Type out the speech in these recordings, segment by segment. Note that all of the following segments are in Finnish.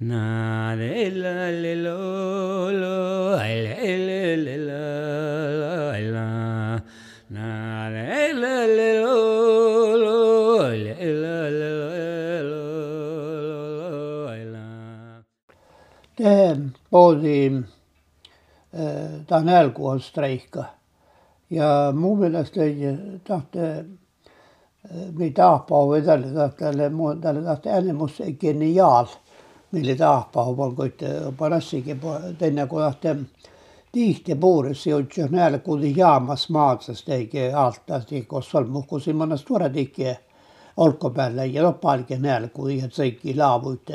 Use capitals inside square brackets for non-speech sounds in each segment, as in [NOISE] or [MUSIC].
Na le la le lo lo le le le la la na le la le lo lo le la le lo la poodi äh, Tanel koos streika ja mu meelest oli tahte äh, mida på vidare att eller modell att ännu måste genial militar pa kuid pa rassigi teinekord tihtipuures jõudsin näele, kui jaamas maadses tegi alt, kus on muhkusin mõnes tore tegi olku peale ja noh, palge näele, kui sõiki laavuid.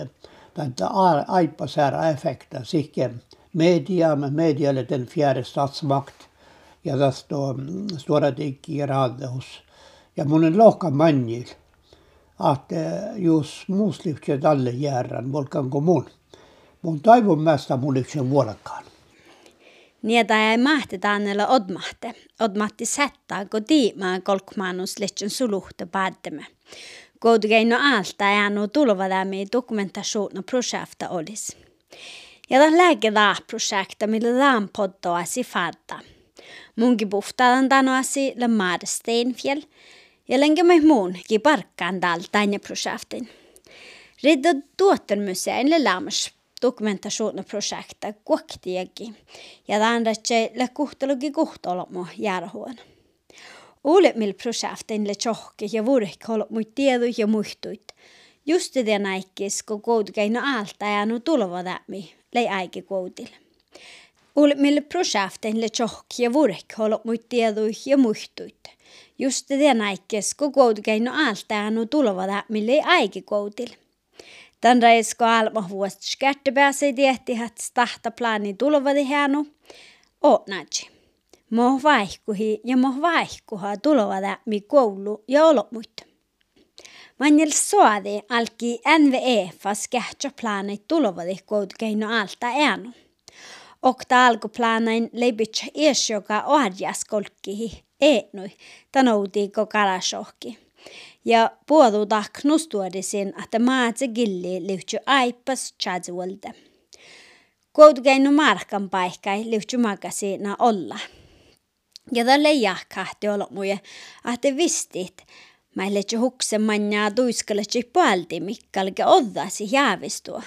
tähendab, aipas ära efekte, siiski meedia, meedia oli den fjärde statsmakt ja tas too tore tegi raadios ja mul on rohkem mannil Att jos muus lyhtsee alle järran, volkan kuin mun. Mun taivon mästä mun lyhtsee vuolakaan. Niitä ei mahti tänne odmahte. Odmahti sättää, kun tiimaa kolkmanus lyhtseen suluhte päättämään. Koudgeino alta ja no tulva lämmi dokumentationa projekta olisi. Ja tämä lääke projekta, millä tämän poddoasi fadda. Munkin puhtaan tanoasi le Marsteinfjell, mai muun ki parkkaan dal tänne projektin. Ridda tuottelmusein le lämmäs dokumentationa projekta kuoktiakin, ja tämän le kuhtelugi kuhtolomu järhuon. Uudet mil projektin le tjohki ja vurek holop mut tiedu ja muhtuit. Just det näikkis, kun koudkeino alta ja nu tulva tämi, lei aike koudil. Uudet mil projektin le tjohki ja vurek holop mut tiedu ja muhtuit. Just det näikkis, kun koudkeino alta ja nu tulva tämi, lei aike koudil. Tän reisko alma vuost skärtepääsei tiehti, että stahta plani tulvadi hänu. Ootnaji mo vaihkuhi ja mo vaihkuha tulevada mi koulu ja olomut. Manjel soadi alki NVE fas kähtsä planit tulevadi koulukeino alta äänu. Okta alkuplaanain leibitsä ies joka ohjas kolkkihi eenui tanouti karasohki. Ja puodu taknus tuodisin, että maatse gilli lyhtsy aipas tjadzuolta. Koulukeino markan paikkai lyhtsy magasiina olla. Ja tälle jahkahti olmuja, että vistit, mä letse hukse manja tuiskalle puolti mikkalke oddasi jäävistua.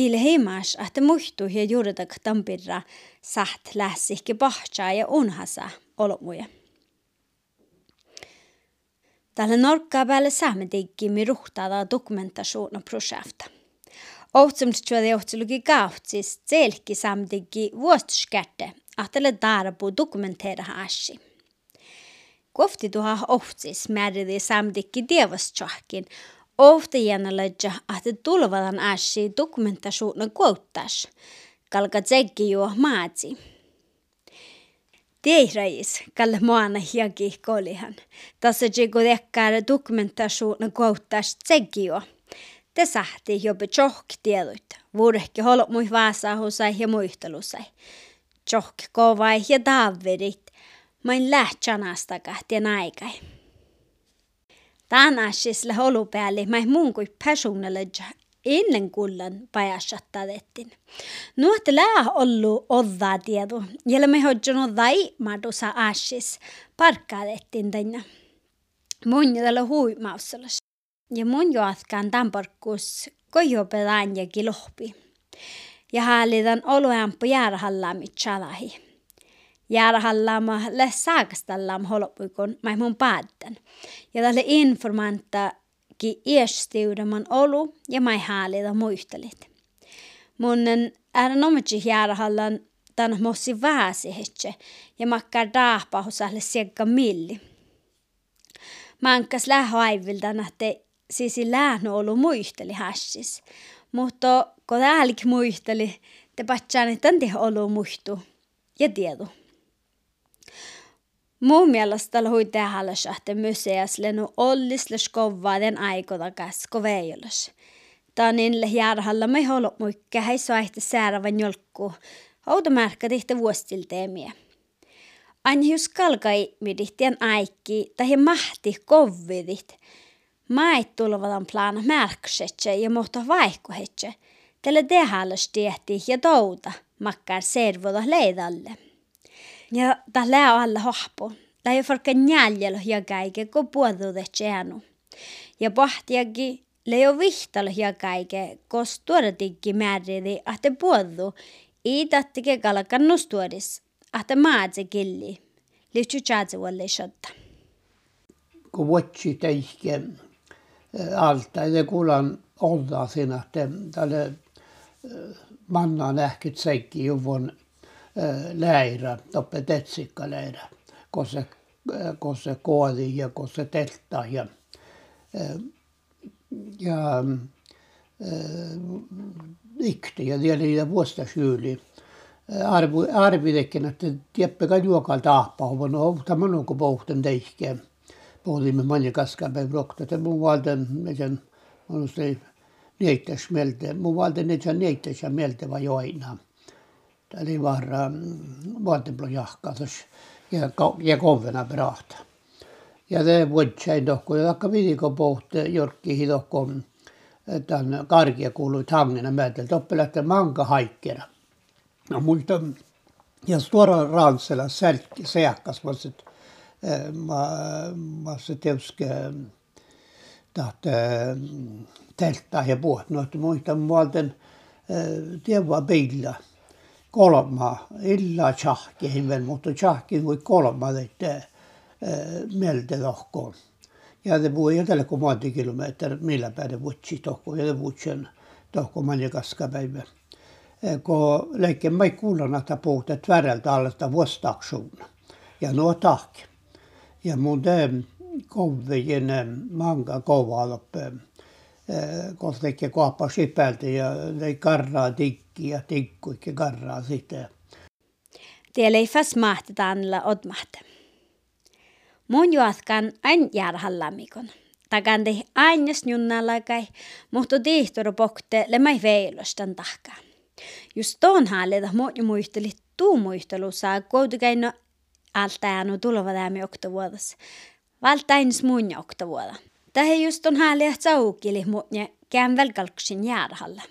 Il heimas, että muhtu ja juurdak tampirra saht lässihki pahtsaa ja unhasa olmuja. Tällä norkkaa päälle saamme mi ruhtada dokumentationa projekta. Ohtsumt tuoda johtulugi kautsis selki samdigi vuostuskätte ahtele darbu dokumentera hashi. Kofti tuha ohtsis määridi samdikki dievastjahkin, ofta jäänälöjä, että tulevadan ashi dokumentasuuna kuottas, kalka tsekki juo maatsi. Teihräis, kalle maana hiaki kolihan. Tässä jigo dekkar dokumentasuuna kuottas tsekki juo. Te sahti jopa tjohk tiedot. Vuorehki holot mui vaasahusai ja muistelusai tjohk kovai ja Davidit, main lähtsanasta kahtien aikai. Tänäsisle holupäälli mai muun kuin personalle ennen kullan pajasattatettin. Nuotte lää ollu oddaa tiedu, jälle me hodjon oddai madusa asis parkkaadettiin tänne. Mun tällä huimausalas. Ja mun joatkaan tamparkkus kojopelaan ja kilohpi ja hallitan oluampu järhallaami chalahi. Järhallaama le saakastallam holopukon mai mun päätän. Ja tälle informanta ki iestiudaman olu ja mai hallita muistelit. Munnen är nomitsi järhallan tän mossi väsi hetse ja makkar daahpahusalle siekka milli. Mankas lähoaivildan, että sisi lähnö olu muisteli hässis. Mutta kun täälläkin muisteli, te patsaan, että olo muistu ja tiedu. Mun mielestä hui tehdä, että museas lenu ollis les kovaa den aikoda kasko veijolas. Tanin le järhalla me holo muikka hei soihte säärävän jolkku. Outo märkä tihte vuostilteemiä. Anjus kalkai midihtien aikki tai mahti kovvidit. Mait tulevadan plana märksetse ja mohta vaihkohetse. Tälle tehallas tehti ja touta makkar servoda leidalle. Ja ta lää alla hohpo. Ta jo forka njäljälo ja käike ko puodudet jäänu. Ja pohtiakin leo vihtalo ja käike kos tuodatikki määridi ahte puodu. I tattike kalakannustuodis. Ahte maadse killi. Lyhtsy tjaadse walle shotta. Kun vuotsi teihke alta, ja kuulan olla siinä, että tälle manna nähkyt seikki juvon läirä, toppe tetsikka läirä, kun se, kun se koodi ja kun se teltta ja, ja ikti ja vielä vuosta syyli. Arvu, arvidekin, että tieppä juokal tahpaa, no tämä on kuin pohten teihkeen. Pohdimme manja kaskapäin rokta, että mun valten, miten on se niittäis mieltä, mun valten ne saa niittäis ja mieltä vai joina. Tämä oli varra valtenplo jahkatus ja, ja kovena praata. Ja det vuotsain tohko, ja vaikka vidiko pohte jorkki hidokko tämän karkia kuului hangena määrtä, toppelähtä manka haikkera. No muista, ja suora rantsella sälkki seakkas, vaan sitten ma se teuske tahte teltta ja puhut. No, muistan muolten tievaa pillä kolma, illa tjahki hiven, mutta tjahki voi kolma, että mieltä lohkoon. Ja det bor kuin monta kilometer millä päin vuotsi tohko ja vuotsen tohko manja kaskapäivä. Kun leikken mai kuulan, että puhutte tvärältä allesta vuostaksuun. Ja nuo tahki. Ja mun det kovien manga kovaloppe. Kun teki kaappa ja ne karraa tikki ja tikku ikke karraa sitä. Tiellä ei fast mahti odmahte. Mun juotkan ain järhallamikon. Takan te aines junnalakai, mutta tihtoro pokte le mai veilostan tahkaa. Just tuon hallita muut muisteli tuu muistelu saa kuitenkin altaanu tulevadäämi oktavuodas. Valtains muun oktavuoda. Tähän just on hääli, että saukili muutne kään velkalksin jäädhalla.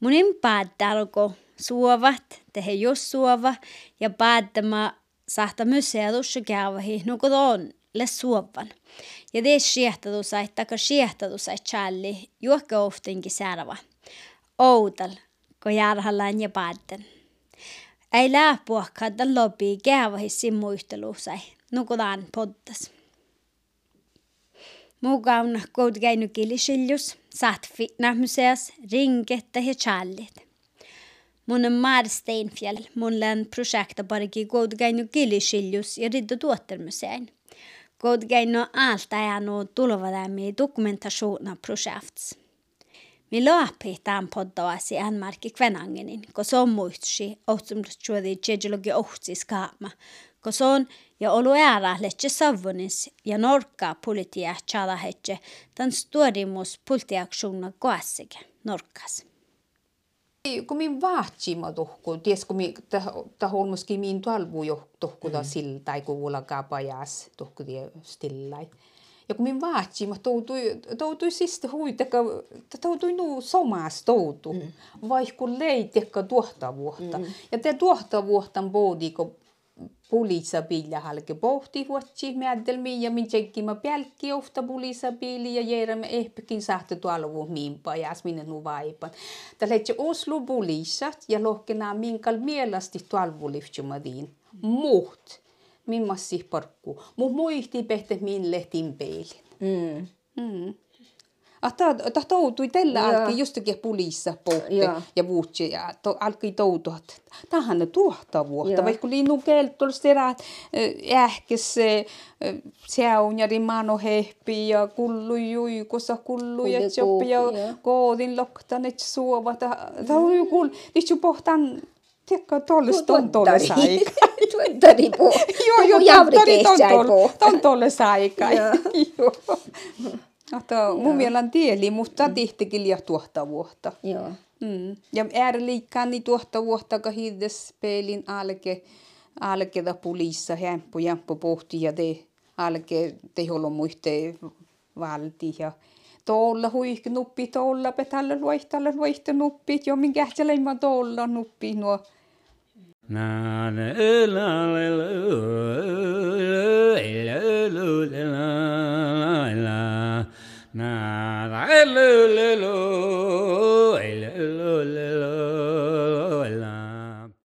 Munin päättälko suovat, tehe jos suova ja päättämä sahta museadussa käyvähi nukut on le suovan. Ja tee siehtadu sai taka siehtadu sai challi juokka oftinkin särva. Outal, kun jäädhallaan ja päätten. Ei läpua kadda lopi käyvähissi muistelusai, nukutaan poddas. Mukaan koutkäinu kilisiljus, saat fitnahmuseas, ringette ja challit. Mun Mar Steinfjell, mun län projekta parki koutkäinu kilisiljus ja riddu tuottermusein. Koutkäinu alta jäänu tulevadämi dokumentationa projekts. Mi laapi tämän poddaasi äänmarkki kvenangenin, kun se on muistsi, ohtsumrutsuodi tjedjologi ohtsis kaama, kun se on ja olu ära letse savunis ja norka politia tjada hetse, tämän stuodimus politiaksuna koassike norkas. Kun min vaatsima tohku, ties kun mi tahol muskin min tualvu jo tohku da siltä, kun uulakaa pajas tohku tie stillai. Ja kun vaatsin, mä toutui, toutui siis huiteka, toutui nuu somas toutu, mm. vaikka leitekka tuohtavuotta. Mm. Ja te tuohtavuohtan boodi, kun pulissa pillä halke pohti vuotsi määdelmi ja min tjekkima pälkki ofta pulissa pili ja järjemme ehpekin sahte tuolvu miinpa ja minne nu vaipan. Tällä etse Oslo pulissa ja lohkenaa minkal mielasti tuolvu liftjumadiin. Muht mimmassi parkku. Mut muisti pehte min lehtin peilin. Mm. Mm. Ah, ta toutui tällä alki justakin pulissa pohti ja, ja vuutsi ja alki toutua. Tähän ne tuohtavuutta, vaikka linnu keltol serät ähkes seunjari mano hehpi ja kullu juikossa kullu ja ja koodin loktanet suovat. Tämä on joku, nyt pohtan Tiedätkö, tuolle tontolle saika. Tuontari po. Joo, joo, tontolle, tontolle saika. Joo. [LAUGHS] Että mun mielen tieli, mutta mm. tihtikin liian tuohtavuutta. Joo. Mm. Ja ääriliikkaan niin tuohtavuutta, kun hiides pelin alke, alke da pulissa, hämppu, jämppu pohti ja te alke te holo muiste valti ja tuolla huihki nuppi tuolla petalla luihtalla luihti nuppit jo minkä kähteleimä tuolla nuppi nuo na la la la la la na la la la la la